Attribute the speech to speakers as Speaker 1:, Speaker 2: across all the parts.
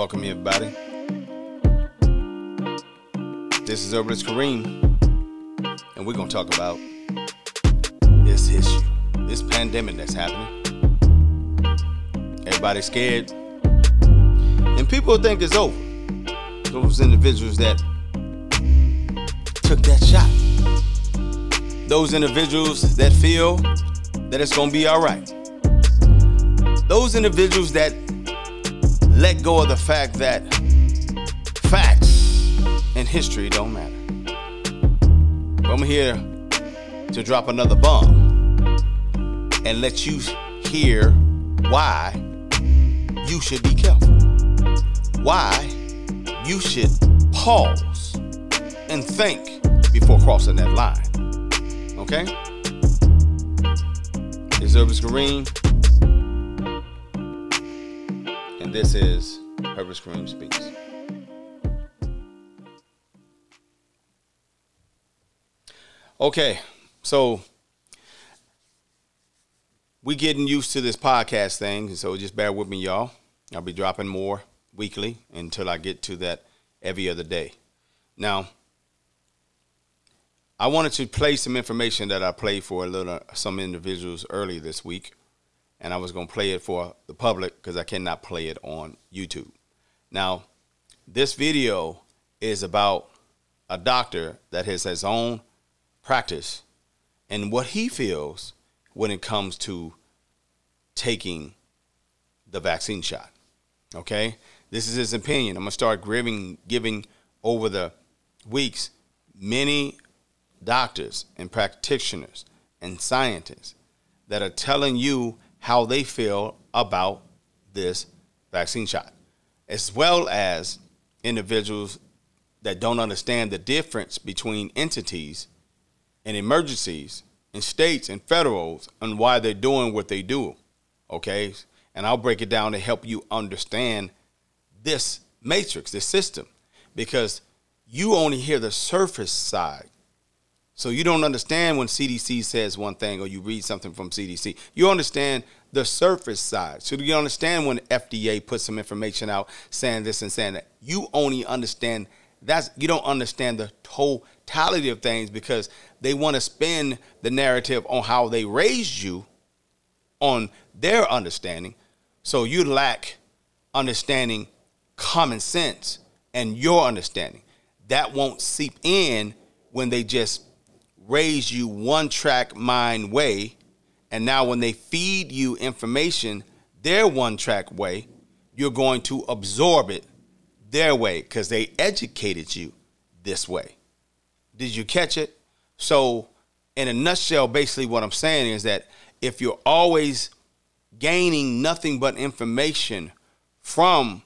Speaker 1: Welcome, everybody. This is Herbalist Kareem, and we're going to talk about this issue, this pandemic that's happening. Everybody's scared, and people think it's over. Those individuals that took that shot, those individuals that feel that it's going to be all right, those individuals that let go of the fact that facts and history don't matter. I'm here to drop another bomb and let you hear why you should be careful. Why you should pause and think before crossing that line. Okay? It's Herbalist Kareem. And this is Herbalist Kareem Speaks. Okay, so we getting used to this podcast thing, so just bear with me, y'all. I'll be dropping more weekly until I get to that every other day. Now, I wanted to play some information that I played for a little some individuals early this week, and I was going to play it for the public because I cannot play it on YouTube. Now, this video is about a doctor that has his own practice and what he feels when it comes to taking the vaccine shot. Okay? This is his opinion. I'm going to start giving giving over the weeks many doctors and practitioners and scientists that are telling you how they feel about this vaccine shot, as well as individuals that don't understand the difference between entities and emergencies and states and federals and why they're doing what they do. Okay? And I'll break it down to help you understand this matrix, this system, because you only hear the surface side. So you don't understand when CDC says one thing or you read something from CDC. You understand the surface side. So you understand when FDA puts some information out saying this and saying that. You only understand that's you don't understand the totality of things because they want to spin the narrative on how they raised you on their understanding. So you lack understanding common sense and your understanding. That won't seep in when they just raise you one track mind way. And now when they feed you information their one track way, you're going to absorb it their way because they educated you this way. Did you catch it? So, in a nutshell, basically what I'm saying is that if you're always gaining nothing but information from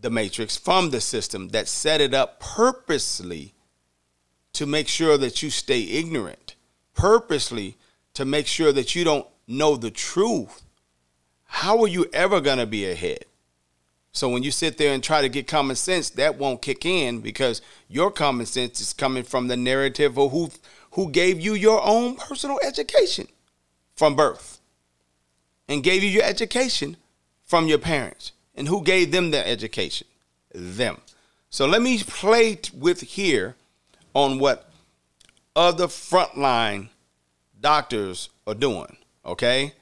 Speaker 1: the matrix, from the system that set it up purposely to make sure that you stay ignorant, purposely to make sure that you don't know the truth, how are you ever going to be ahead? So when you sit there and try to get common sense, that won't kick in because your common sense is coming from the narrative of who who gave you your own personal education from birth and gave you your education from your parents and who gave them their education? Them. So let me play with here on what other frontline doctors are doing okay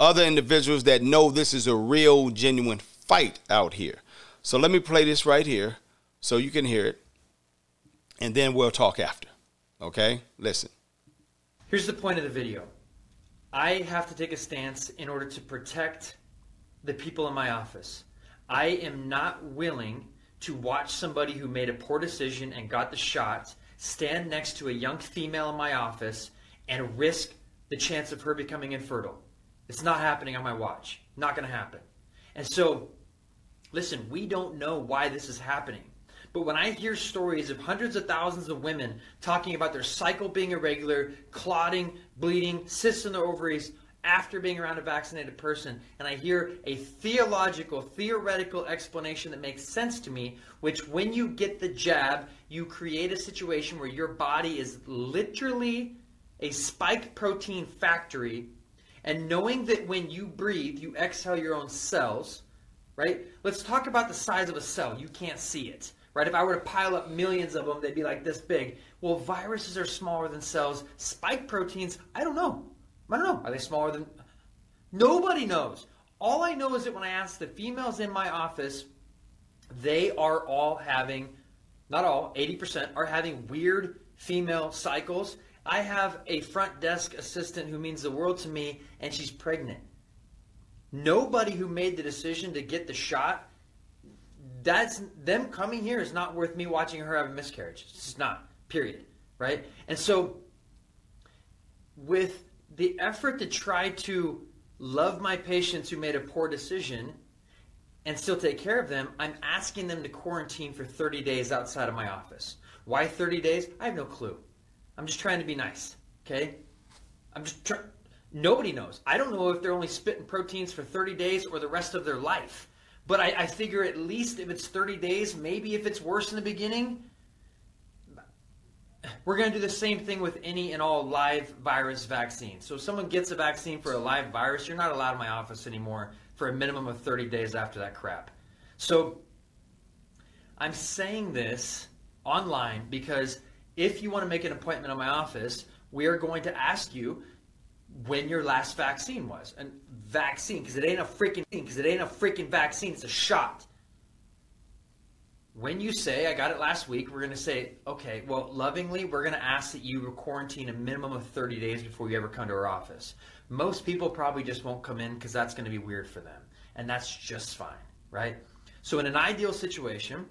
Speaker 1: other individuals that know this is a real genuine fight out here so let me play this right here so you can hear it and then we'll talk after Okay? Listen.
Speaker 2: Here's the point of the video. I have to take a stance in order to protect the people in my office. I am not willing to watch somebody who made a poor decision and got the shot stand next to a young female in my office and risk the chance of her becoming infertile. It's not happening on my watch. Not going to happen. And so, listen, we don't know why this is happening. But when I hear stories of hundreds of thousands of women talking about their cycle being irregular, clotting, bleeding, cysts in their ovaries after being around a vaccinated person, and I hear a theological, theoretical explanation that makes sense to me, which when you get the jab, you create a situation where your body is literally a spike protein factory, and knowing that when you breathe, you exhale your own cells right? Let's talk about the size of a cell. You can't see it, right? If I were to pile up millions of them, they'd be like this big. Well, viruses are smaller than cells. Spike proteins, I don't know. I don't know. Are they smaller than? Nobody knows. All I know is that when I ask the females in my office, they are all having, not all, 80% are having weird female cycles. I have a front desk assistant who means the world to me, and she's pregnant. Nobody who made the decision to get the shot, that's them coming here is not worth me watching her have a miscarriage. It's just not. Period. Right? And so with the effort to try to love my patients who made a poor decision and still take care of them, I'm asking them to quarantine for 30 days outside of my office. Why 30 days? I have no clue. I'm just trying to be nice, okay? I'm just trying. Nobody knows. I don't know if they're only spitting proteins for 30 days or the rest of their life. But I, I figure at least if it's 30 days, maybe if it's worse in the beginning, we're going to do the same thing with any and all live virus vaccines. So if someone gets a vaccine for a live virus, you're not allowed in my office anymore for a minimum of 30 days after that crap. So I'm saying this online because if you want to make an appointment in my office, we are going to ask you when your last vaccine was. And vaccine, because it ain't a freaking because it ain't a freaking vaccine, it's a shot when you say I got it last week, we're going to say, okay, well, lovingly, we're going to ask that you quarantine a minimum of 30 days before you ever come to our office. Most people probably just won't come in because that's going to be weird for them. And that's just fine, right? So, in an ideal situation,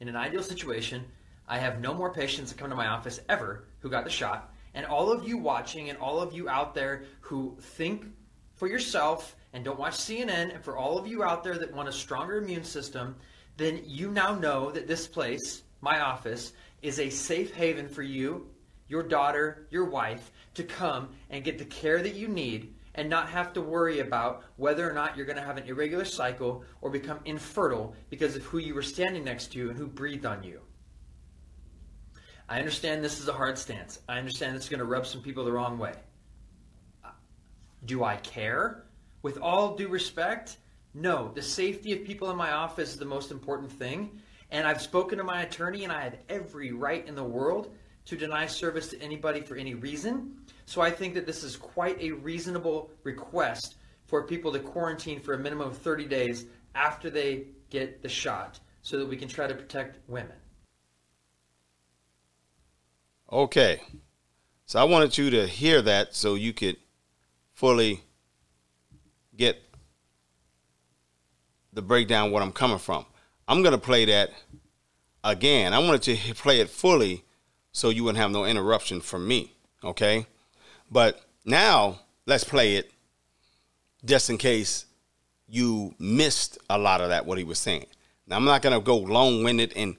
Speaker 2: in an ideal situation, I have no more patients that come to my office ever who got the shot. And all of you watching and all of you out there who think for yourself and don't watch CNN, and for all of you out there that want a stronger immune system, then you now know that this place, my office, is a safe haven for you, your daughter, your wife to come and get the care that you need and not have to worry about whether or not you're going to have an irregular cycle or become infertile because of who you were standing next to and who breathed on you. I understand this is a hard stance. I understand it's going to rub some people the wrong way. Do I care? With all due respect, no, the safety of people in my office is the most important thing. And I've spoken to my attorney, and I have every right in the world to deny service to anybody for any reason. So I think that this is quite a reasonable request for people to quarantine for a minimum of 30 days after they get the shot so that we can try to protect women.
Speaker 1: Okay. So I wanted you to hear that so you could fully get the breakdown what I'm coming from. I'm gonna play that again. I wanted to play it fully so you wouldn't have no interruption from me. Okay, but now let's play it just in case you missed a lot of that what he was saying. Now I'm not gonna go long winded and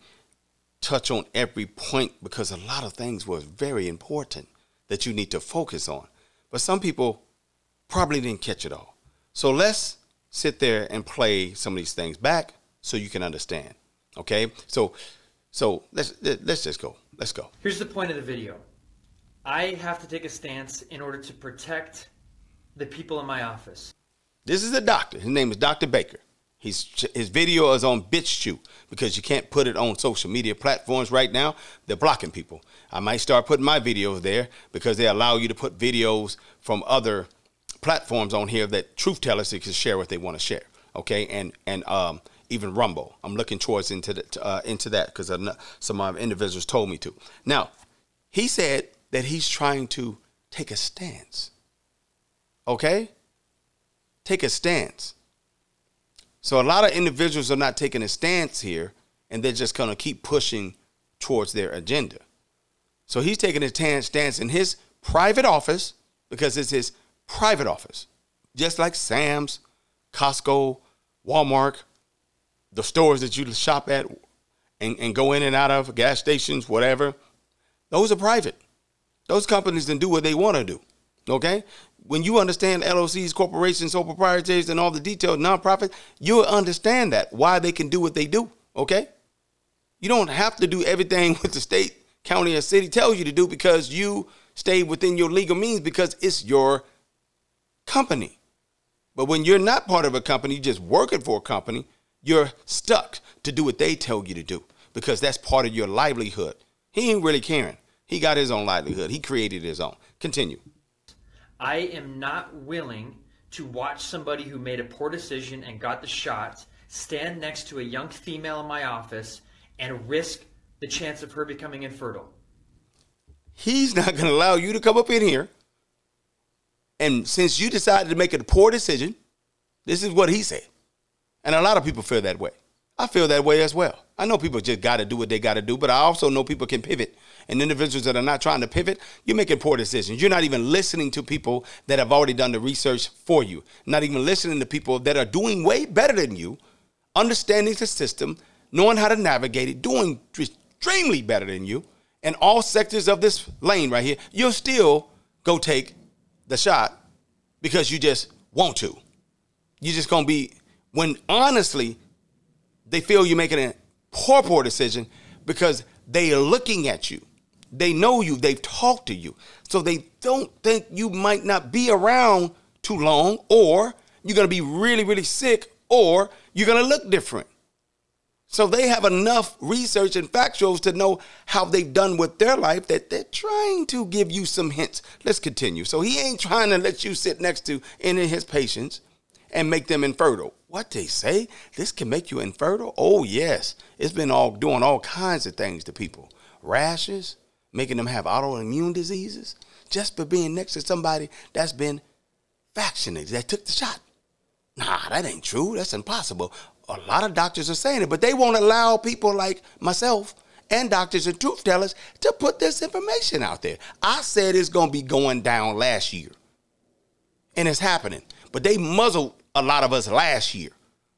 Speaker 1: touch on every point because a lot of things was very important that you need to focus on. But some people probably didn't catch it all. So let's sit there and play some of these things back so you can understand. Okay? So so let's let's just go. Let's go.
Speaker 2: Here's the point of the video. I have to take a stance in order to protect the people in my office.
Speaker 1: This is a doctor. His name is Dr. Baker. He's, his video is on BitChute because you can't put it on social media platforms right now. They're blocking people. I might start putting my videos there because they allow you to put videos from other platforms on here that truth tellers can share what they want to share. Okay, and and um, even Rumble. I'm looking towards into the, uh, into that because some of individuals told me to. Now, he said that he's trying to take a stance. Okay, take a stance. So a lot of individuals are not taking a stance here, and they're just going to keep pushing towards their agenda. So he's taking a stance in his private office because it's his private office, just like Sam's, Costco, Walmart, the stores that you shop at and, and go in and out of, gas stations, whatever. Those are private. Those companies can do what they want to do. Okay? When you understand LLCs, corporations, sole proprietaries, and all the detailed nonprofits, you'll understand that, why they can do what they do. Okay? You don't have to do everything what the state, county, or city tells you to do because you stay within your legal means because it's your company. But when you're not part of a company, just working for a company, you're stuck to do what they tell you to do because that's part of your livelihood. He ain't really caring. He got his own livelihood. He created his own. Continue.
Speaker 2: I am not willing to watch somebody who made a poor decision and got the shot stand next to a young female in my office and risk the chance of her becoming infertile.
Speaker 1: He's not going to allow you to come up in here. And since you decided to make a poor decision, this is what he said. And a lot of people feel that way. I feel that way as well. I know people just got to do what they got to do, but I also know people can pivot. And individuals that are not trying to pivot, you're making poor decisions. You're not even listening to people that have already done the research for you, not even listening to people that are doing way better than you, understanding the system, knowing how to navigate it, doing extremely better than you in all sectors of this lane right here. You'll still go take the shot because you just want to. You're just to be, when honestly, they feel you're making a poor, poor decision because they are looking at you. They know you, they've talked to you. So they don't think you might not be around too long, or you're gonna be really, really sick, or you're gonna look different. So they have enough research and factuals to know how they've done with their life that they're trying to give you some hints. Let's continue. So he ain't trying to let you sit next to any of his patients and make them infertile. What they say? This can make you infertile? Oh, yes. It's been all doing all kinds of things to people. Rashes, making them have autoimmune diseases, just for being next to somebody that's been vaccinated, that took the shot. Nah, that ain't true. That's impossible. A lot of doctors are saying it, but they won't allow people like myself and doctors and truth tellers to put this information out there. I said it's going to be going down last year, and it's happening. But they muzzled a lot of us last year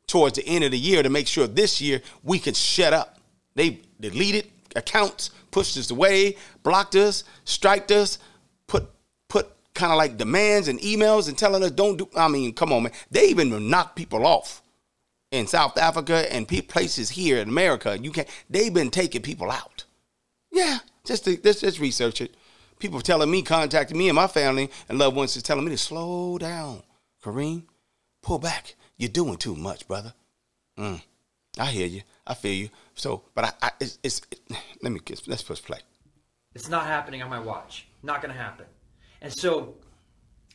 Speaker 1: towards the end of the year to make sure this year we could shut up. They deleted accounts, pushed us away, blocked us, striked us, put put kind of like demands and emails and telling us don't do. I mean, come on, man. They even knocked people off in South Africa and places here in America. You can't. They've been taking people out. Yeah, just to, just just research it. People telling me, contacting me and my family and loved ones is telling me to slow down, Kareem pull back. You're doing too much, brother. Mm, I hear you. I feel you. So, but I, I it's, it's it, let me let's push play.
Speaker 2: It's not happening on my watch. Not to happen. And so,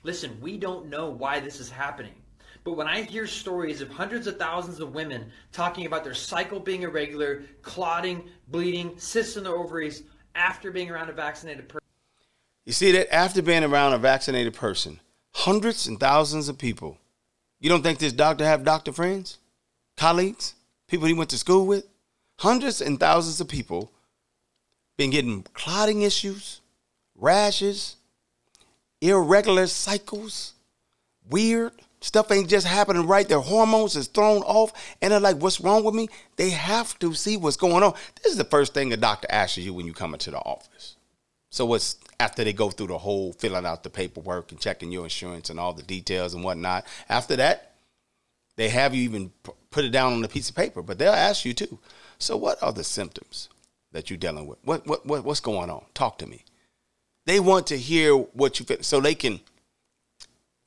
Speaker 2: listen, we don't know why this is happening. But when I hear stories of hundreds of thousands of women talking about their cycle being irregular, clotting, bleeding, cysts in their ovaries after being around a vaccinated person.
Speaker 1: You see that after being around a vaccinated person, hundreds and thousands of people you don't think this doctor have doctor friends, colleagues, people he went to school with? Hundreds and thousands of people been getting clotting issues, rashes, irregular cycles, weird stuff ain't just happening right. Their hormones is thrown off, and they're like, "What's wrong with me?" They have to see what's going on. This is the first thing a doctor asks you when you come into the office. So what's after they go through the whole filling out the paperwork and checking your insurance and all the details and whatnot. After that, they have you even put it down on a piece of paper, but they'll ask you too. So what are the symptoms that you're dealing with? What what, what what's going on? Talk to me. They want to hear what you feel so they can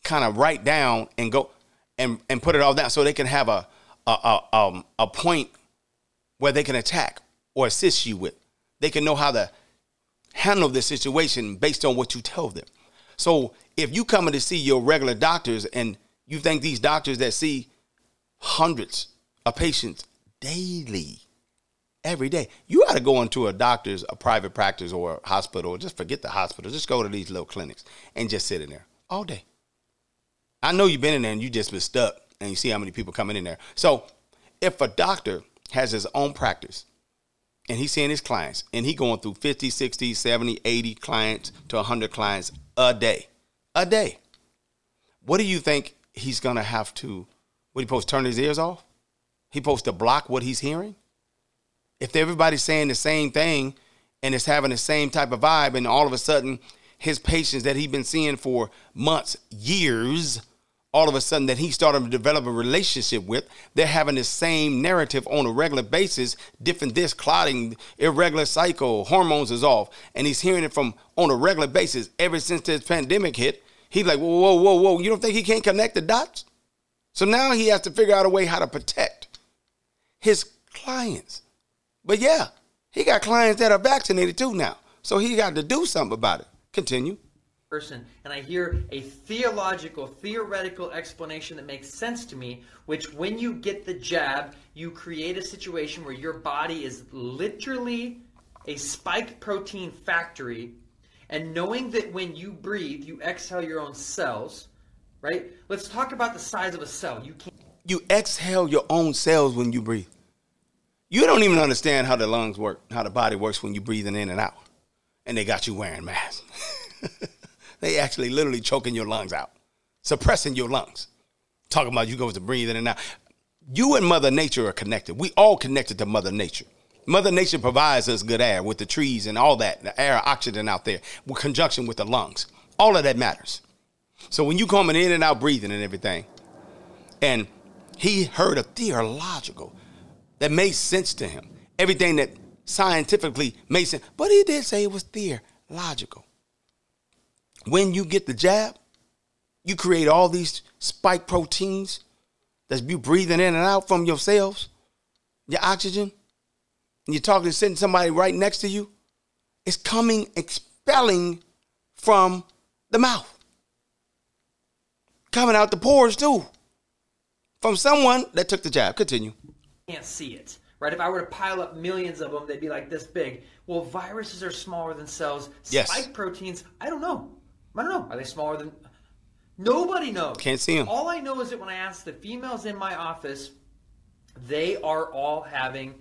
Speaker 1: kind of write down and go and and put it all down so they can have a a a, um, a point where they can attack or assist you with. They can know how to handle the situation based on what you tell them. So if you come in to see your regular doctors and you think these doctors that see hundreds of patients daily, every day, you got to go into a doctor's, a private practice or a hospital, or just forget the hospital. Just go to these little clinics and just sit in there all day. I know you've been in there and you just been stuck and you see how many people coming in there. So if a doctor has his own practice and he's seeing his clients and he going through 50 60 70 80 clients to 100 clients a day a day what do you think he's going to have to what he supposed turn his ears off he supposed to block what he's hearing if everybody's saying the same thing and it's having the same type of vibe and all of a sudden his patients that he's been seeing for months years all of a sudden that he started to develop a relationship with, they're having the same narrative on a regular basis, different this, clotting, irregular cycle, hormones is off. And he's hearing it from on a regular basis ever since this pandemic hit. He's like, whoa, whoa, whoa, whoa. You don't think he can't connect the dots? So now he has to figure out a way how to protect his clients. But yeah, he got clients that are vaccinated too now. So he got to do something about it. Continue.
Speaker 2: Person, and I hear a theological, theoretical explanation that makes sense to me, which when you get the jab, you create a situation where your body is literally a spike protein factory. And knowing that when you breathe, you exhale your own cells, right? Let's talk about the size of a cell. You can't.
Speaker 1: You exhale your own cells when you breathe. You don't even understand how the lungs work, how the body works when you're breathing in and out. And they got you wearing masks. they actually literally choking your lungs out, suppressing your lungs. Talking about you go to breathe in and out. You and Mother Nature are connected. We all connected to Mother Nature. Mother Nature provides us good air with the trees and all that, the air, oxygen out there, with conjunction with the lungs. All of that matters. So when you coming in and out breathing and everything, and he heard a theological that made sense to him. Everything that scientifically made sense, but he did say it was theological. When you get the jab, you create all these spike proteins that's you breathing in and out from your cells, your oxygen, and you're talking to sitting somebody right next to you, it's coming expelling from the mouth. Coming out the pores too. From someone that took the jab. Continue.
Speaker 2: Can't see it. Right? If I were to pile up millions of them, they'd be like this big. Well, viruses are smaller than cells.
Speaker 1: Yes.
Speaker 2: Spike proteins, I don't know. I don't know. Are they smaller than Nobody knows.
Speaker 1: Can't see them.
Speaker 2: All I know is that when I ask the females in my office, they are all having,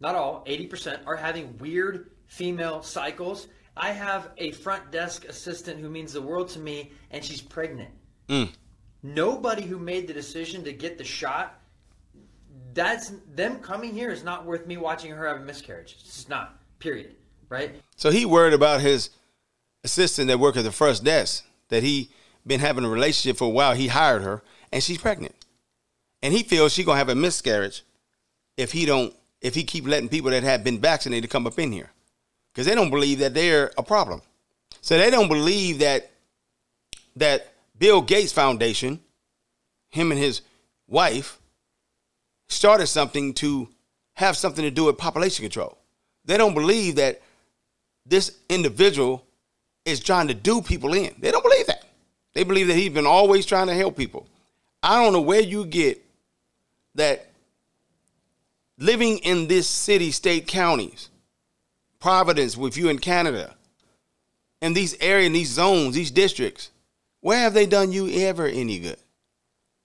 Speaker 2: not all, 80% are having weird female cycles. I have a front desk assistant who means the world to me, and she's pregnant. Hmm. Nobody who made the decision to get the shot, that's them coming here is not worth me watching her have a miscarriage. It's just not. Period. Right?
Speaker 1: So he worried about his assistant that worked at the first desk that he been having a relationship for a while. He hired her, and she's pregnant, and he feels she gonna have a miscarriage if he don't if he keep letting people that have been vaccinated come up in here because they don't believe that they're a problem. So they don't believe that that Bill Gates Foundation, him and his wife, started something to have something to do with population control. They don't believe that this individual is trying to do people in. They don't believe that. They believe that he's been always trying to help people. I don't know where you get that living in this city, state, counties, Providence, with you in Canada, in these areas, these zones, these districts, where have they done you ever any good?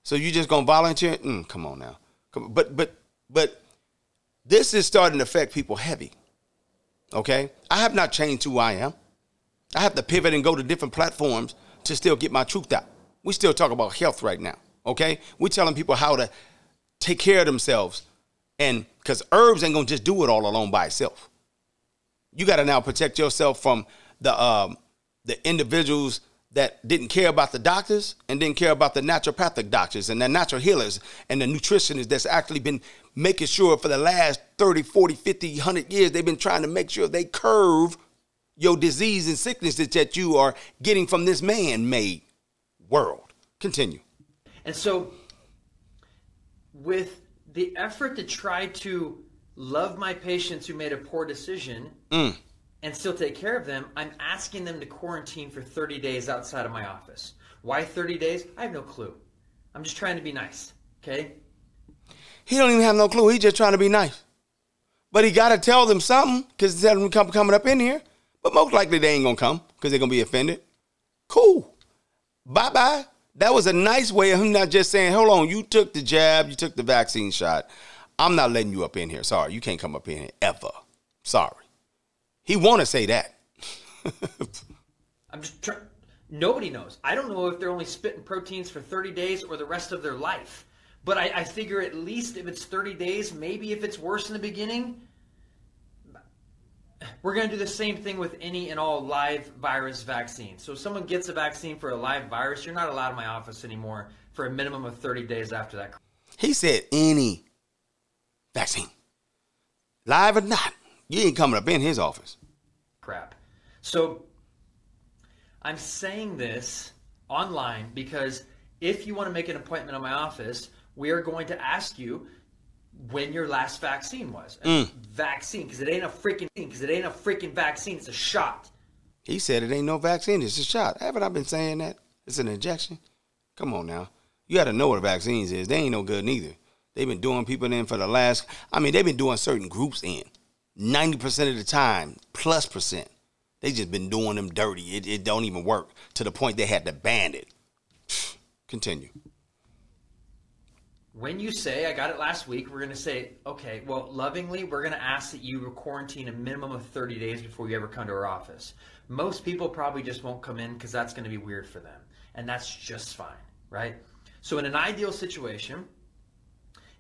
Speaker 1: So you just gonna volunteer? Mm, come on now. Come, but but but this is starting to affect people heavy. Okay, I have not changed who I am. I have to pivot and go to different platforms to still get my truth out. We still talk about health right now. Okay, we're telling people how to take care of themselves, and because herbs ain't gonna just do it all alone by itself. You got to now protect yourself from the um, the individuals that didn't care about the doctors and didn't care about the naturopathic doctors and the natural healers and the nutritionists that's actually been making sure for the last 30, 40, 50, 100 years, they've been trying to make sure they curve your disease and sickness that you are getting from this man made world. Continue.
Speaker 2: And so, with the effort to try to love my patients who made a poor decision mm. and still take care of them, I'm asking them to quarantine for 30 days outside of my office. Why 30 days? I have no clue. I'm just trying to be nice, okay?
Speaker 1: He don't even have no clue. He just trying to be nice. But he got to tell them something because them coming up in here. But most likely they ain't gonna come because they're gonna be offended. Cool. Bye bye. That was a nice way of him not just saying, "Hold on, you took the jab, you took the vaccine shot. I'm not letting you up in here. Sorry, you can't come up in here ever. Sorry." He want to say that.
Speaker 2: I'm just trying. Nobody knows. I don't know if they're only spitting proteins for 30 days or the rest of their life. But I, I figure at least if it's 30 days, maybe if it's worse in the beginning, we're going to do the same thing with any and all live virus vaccines. So if someone gets a vaccine for a live virus, you're not allowed in my office anymore for a minimum of 30 days after that.
Speaker 1: he said any vaccine, live or not, you ain't coming up in his office.
Speaker 2: crap. So I'm saying this online because if you want to make an appointment in my office, we are going to ask you when your last vaccine was. Mm. Vaccine, because it ain't a freaking because it ain't a freaking vaccine. It's a shot.
Speaker 1: He said it ain't no vaccine. It's a shot. Haven't I been saying that? It's an injection. Come on now. You got to know what vaccines is. They ain't no good neither. They've been doing people in for the last. I mean, they've been doing certain groups in. Ninety percent of the time, plus percent. They just been doing them dirty. It, it don't even work to the point they had to ban it. Continue
Speaker 2: when you say I got it last week, we're going to say, okay, well, lovingly, we're going to ask that you quarantine a minimum of 30 days before you ever come to our office. Most people probably just won't come in because that's going to be weird for them. And that's just fine, right? So, in an ideal situation,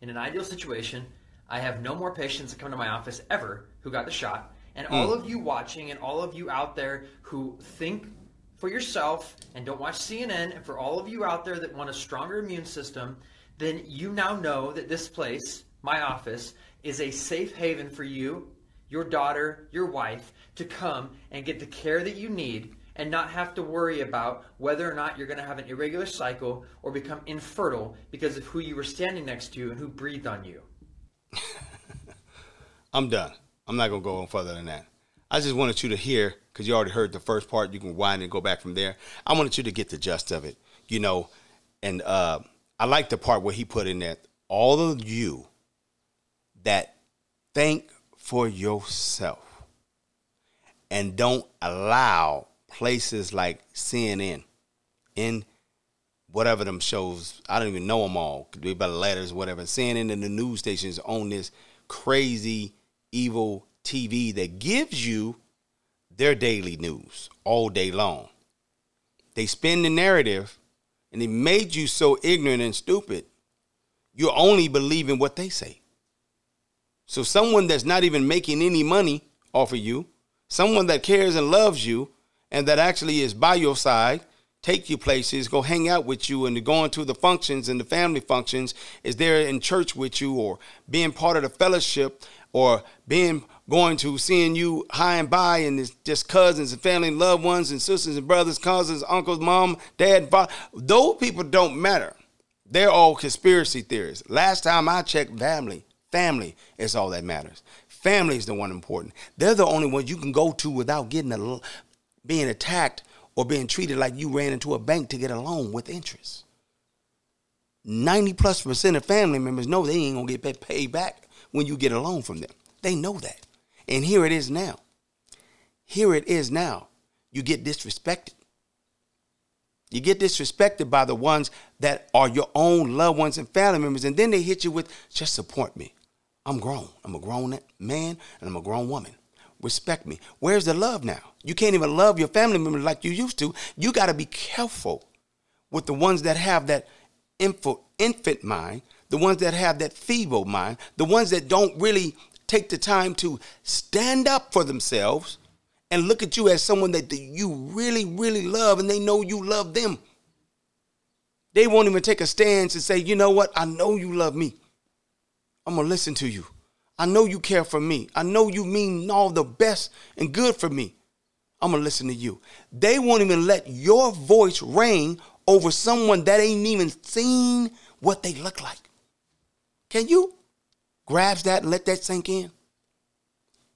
Speaker 2: in an ideal situation, I have no more patients that come to my office ever who got the shot. And mm. all of you watching and all of you out there who think for yourself and don't watch CNN, and for all of you out there that want a stronger immune system, then you now know that this place, my office, is a safe haven for you, your daughter, your wife to come and get the care that you need and not have to worry about whether or not you're going to have an irregular cycle or become infertile because of who you were standing next to and who breathed on you.
Speaker 1: I'm done. I'm not going to go on further than that. I just wanted you to hear, because you already heard the first part. You can wind and go back from there. I wanted you to get the gist of it, you know, and uh, I like the part where he put in that all of you that think for yourself and don't allow places like CNN in whatever them shows, I don't even know them all, could be about letters, whatever, CNN and the news stations own this crazy, evil TV that gives you their daily news all day long. They spin the narrative and they made you so ignorant and stupid, you're only believing what they say. So, someone that's not even making any money off of you, someone that cares and loves you, and that actually is by your side, take you places, go hang out with you, and going to the functions and the family functions, is there in church with you, or being part of the fellowship, or being going to seeing you high and by and it's just cousins and family and loved ones and sisters and brothers, cousins, uncles, mom, dad, father. Those people don't matter. They're all conspiracy theories. Last time I checked, family, family is all that matters. Family is the one important. They're the only ones you can go to without getting a, being attacked or being treated like you ran into a bank to get a loan with interest. 90 plus percent of family members know they ain't gonna get paid back when you get a loan from them. They know that. And here it is now. Here it is now. You get disrespected. You get disrespected by the ones that are your own loved ones and family members, and then they hit you with just support me. I'm grown. I'm a grown man and I'm a grown woman. Respect me. Where's the love now? You can't even love your family members like you used to. You got to be careful with the ones that have that infant mind, the ones that have that feeble mind, the ones that don't really take the time to stand up for themselves and look at you as someone that you really, really love and they know you love them. They won't even take a stance and say, you know what? I know you love me. I'm going to listen to you. I know you care for me. I know you mean all the best and good for me. I'm going to listen to you. They won't even let your voice reign over someone that ain't even seen what they look like. Can you? Grabs that and let that sink in.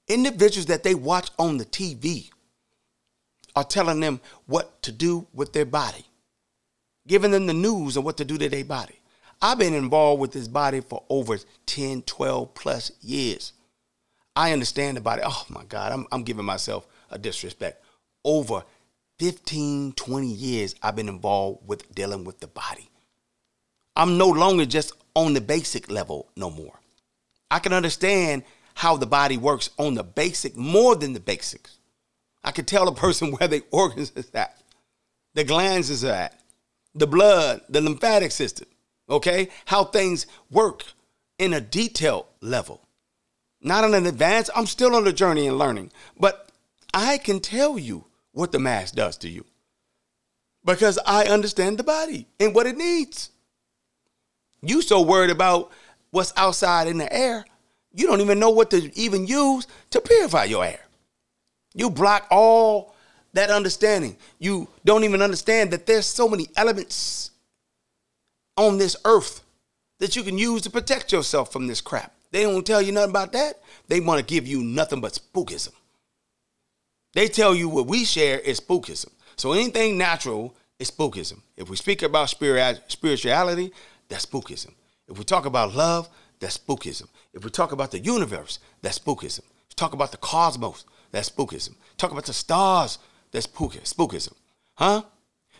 Speaker 1: Individuals that they watch on the TV are telling them what to do with their body, giving them the news of what to do to their body. I've been involved with this body for over 10, 12 plus years. I understand the body. Oh my God, I'm, I'm giving myself a disrespect. Over 15, 20 years, I've been involved with dealing with the body. I'm no longer just on the basic level no more. I can understand how the body works on the basic more than the basics. I can tell a person where the organs is at, the glands is at, the blood, the lymphatic system, okay? How things work in a detailed level. Not on an advance, I'm still on the journey and learning, but I can tell you what the mask does to you because I understand the body and what it needs. You so worried about what's outside in the air, you don't even know what to even use to purify your air. You block all that understanding. You don't even understand that there's so many elements on this earth that you can use to protect yourself from this crap. They don't tell you nothing about that. They want to give you nothing but spookism. They tell you what we share is spookism. So anything natural is spookism. If we speak about spirituality, that's spookism. If we talk about love, that's spookism. If we talk about the universe, that's spookism. Talk about the cosmos, that's spookism. Talk about the stars, that's spookism. Huh?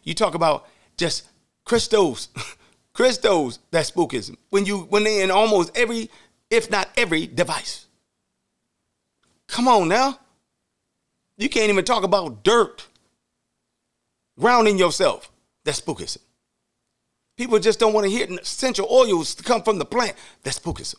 Speaker 1: You talk about just crystals, crystals, that's spookism. When you when they in almost every, if not every device. Come on now. You can't even talk about dirt. Grounding yourself. That's spookism. People just don't want to hear essential oils to come from the plant. That's spookism.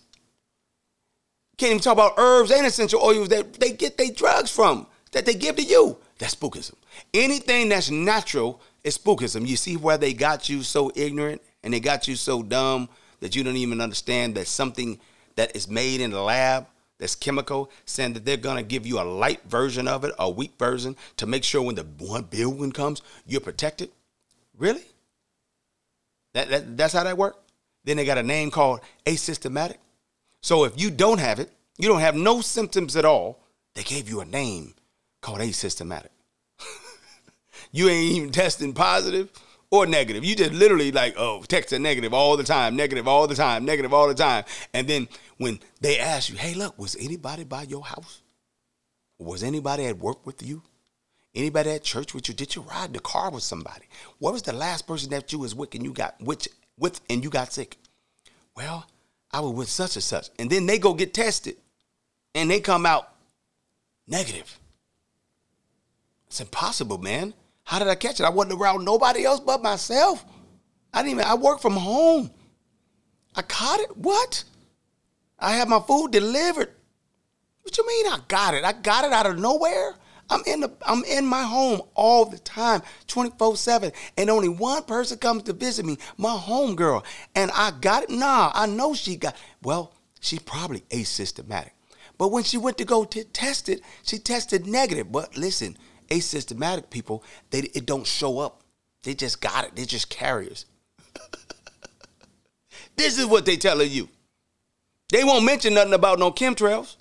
Speaker 1: Can't even talk about herbs and essential oils that they get their drugs from, that they give to you. That's spookism. Anything that's natural is spookism. You see where they got you so ignorant and they got you so dumb that you don't even understand that something that is made in the lab that's chemical, saying that they're gonna give you a light version of it, a weak version, to make sure when the one one comes, you're protected. Really? That, that that's how that works. Then they got a name called asystematic. So if you don't have it, you don't have no symptoms at all. They gave you a name called asystematic. you ain't even testing positive or negative. You just literally like, oh, texting negative all the time, negative all the time, negative all the time. And then when they ask you, hey, look, was anybody by your house? Was anybody at work with you? Anybody at church with you? Did you ride the car with somebody? What was the last person that you was with and you got which with and you got sick? Well, I was with such and such. And then they go get tested and they come out negative. It's impossible, man. How did I catch it? I wasn't around nobody else but myself. I didn't even, I work from home. I caught it? What? I had my food delivered. What you mean I got it? I got it out of nowhere? I'm in the I'm in my home all the time, 24/7, and only one person comes to visit me, my home girl. And I got it. Nah, I know she got well, she's probably asystematic. But when she went to go to test it, she tested negative. But listen, asystematic people, they it don't show up. They just got it. They're just carriers. this is what they telling you. They won't mention nothing about no chemtrails.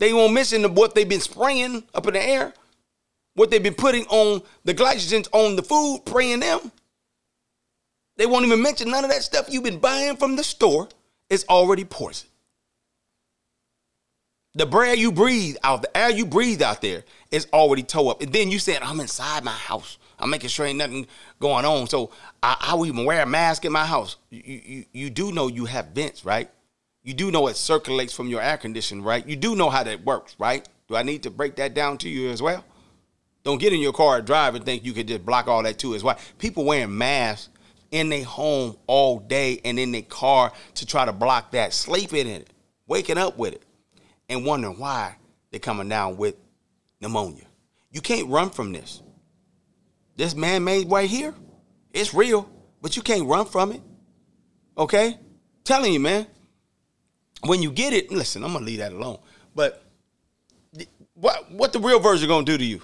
Speaker 1: They won't mention what they've been spraying up in the air, what they've been putting on the glycogens on the food, spraying them. They won't even mention none of that stuff you've been buying from the store is already poison. The breath you breathe out, the air you breathe out there is already towed up. And then you said, I'm inside my house. I'm making sure ain't nothing going on. So I, I will even wear a mask in my house. You, you, you do know you have vents, right? You do know it circulates from your air condition, right? You do know how that works, right? Do I need to break that down to you as well? Don't get in your car and drive and think you can just block all that too as well. People wearing masks in their home all day and in their car to try to block that, sleeping in it, waking up with it and wondering why they're coming down with pneumonia. You can't run from this. This man made right here, it's real, but you can't run from it. Okay? Telling you, man. When you get it, listen, I'm gonna leave that alone. But what what the real version gonna do to you?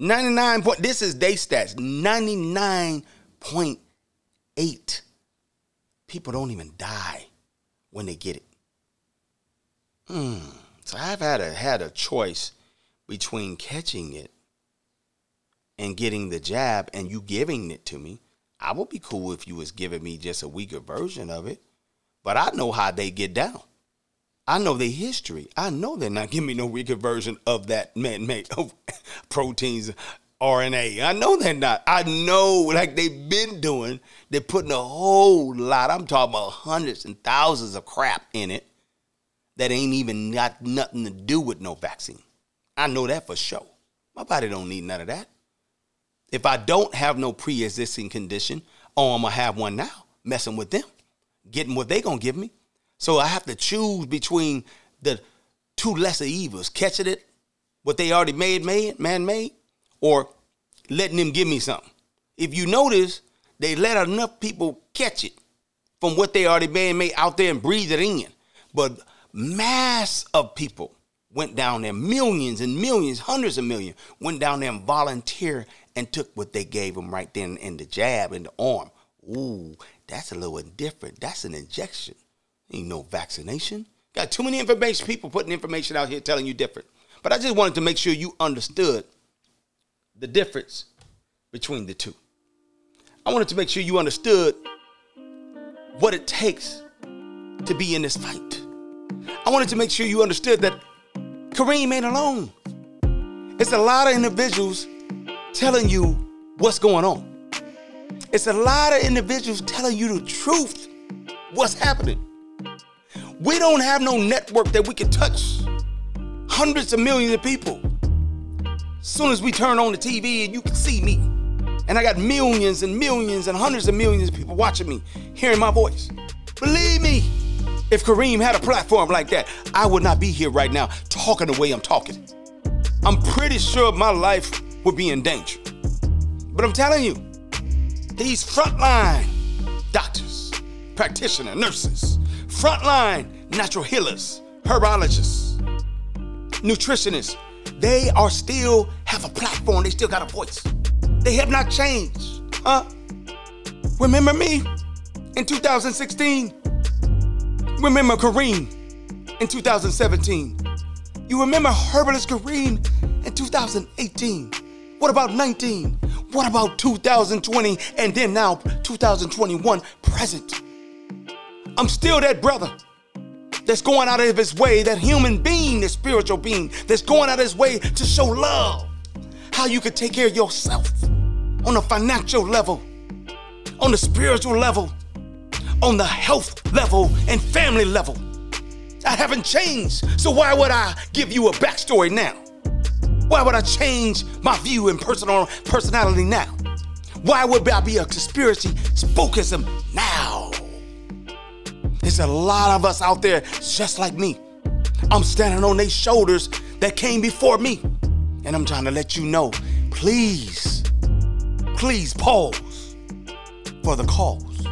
Speaker 1: 99 point this is day stats 99.8 people don't even die when they get it Hmm. So I've had a had a choice between catching it and getting the jab and you giving it to me. I would be cool if you was giving me just a weaker version of it. But I know how they get down. I know their history. I know they're not giving me no weaker version of that man-made of proteins, RNA. I know they're not. I know like they've been doing. They're putting a whole lot. I'm talking about hundreds and thousands of crap in it that ain't even got nothing to do with no vaccine. I know that for sure. My body don't need none of that. If I don't have no pre-existing condition, oh, I'm gonna have one now, messing with them, getting what they gonna give me. So I have to choose between the two lesser evils, catching it, what they already made, made, man-made, or letting them give me something. If you notice, they let enough people catch it from what they already made, made out there and breathe it in. But mass of people went down there, millions and millions, hundreds of millions, went down there and volunteered and took what they gave them right then in the jab, in the arm. Ooh, that's a little different. That's an injection. Ain't no vaccination. Got too many information people putting information out here telling you different. But I just wanted to make sure you understood the difference between the two. I wanted to make sure you understood what it takes to be in this fight. I wanted to make sure you understood that Kareem ain't alone. It's a lot of individuals telling you what's going on. It's a lot of individuals telling you the truth, what's happening. We don't have no network that we can touch hundreds of millions of people. As soon as we turn on the TV and you can see me, and I got millions and millions and hundreds of millions of people watching me, hearing my voice. Believe me, if Kareem had a platform like that, I would not be here right now talking the way I'm talking. I'm pretty sure my life would be in danger. But I'm telling you, these frontline doctors, practitioners, nurses, frontline natural healers, herbologists, nutritionists, they are still have a platform, they still got a voice. They have not changed. Huh? Remember me in 2016? Remember Kareem in 2017? You remember Herbalist Kareem in 2018? What about 19? What about 2020 and then now 2021 present? I'm still that brother that's going out of his way, that human being, that spiritual being that's going out of his way to show love. How you can take care of yourself on a financial level, on the spiritual level, on the health level, and family level. I haven't changed, so why would I give you a backstory now? Why would I change my view and personal personality now? Why would I be a conspiracy spookism now? There's a lot of us out there just like me. I'm standing on these shoulders that came before me. And I'm trying to let you know, please, please pause for the cause.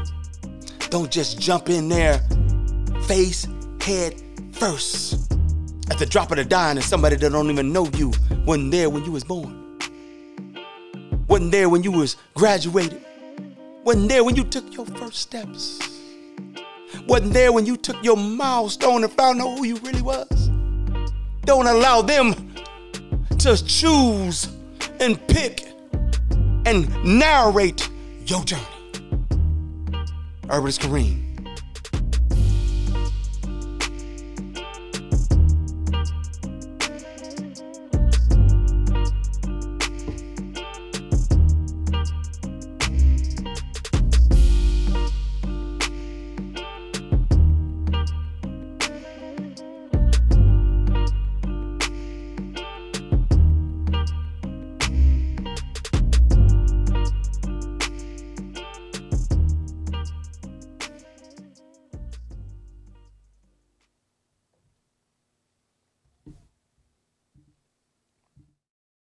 Speaker 1: Don't just jump in there face, head first. At the drop of the dime, and somebody that don't even know you wasn't there when you was born. Wasn't there when you was graduated. Wasn't there when you took your first steps. Wasn't there when you took your milestone and found out who you really was. Don't allow them to choose and pick and narrate your journey. Herbalist Kareem.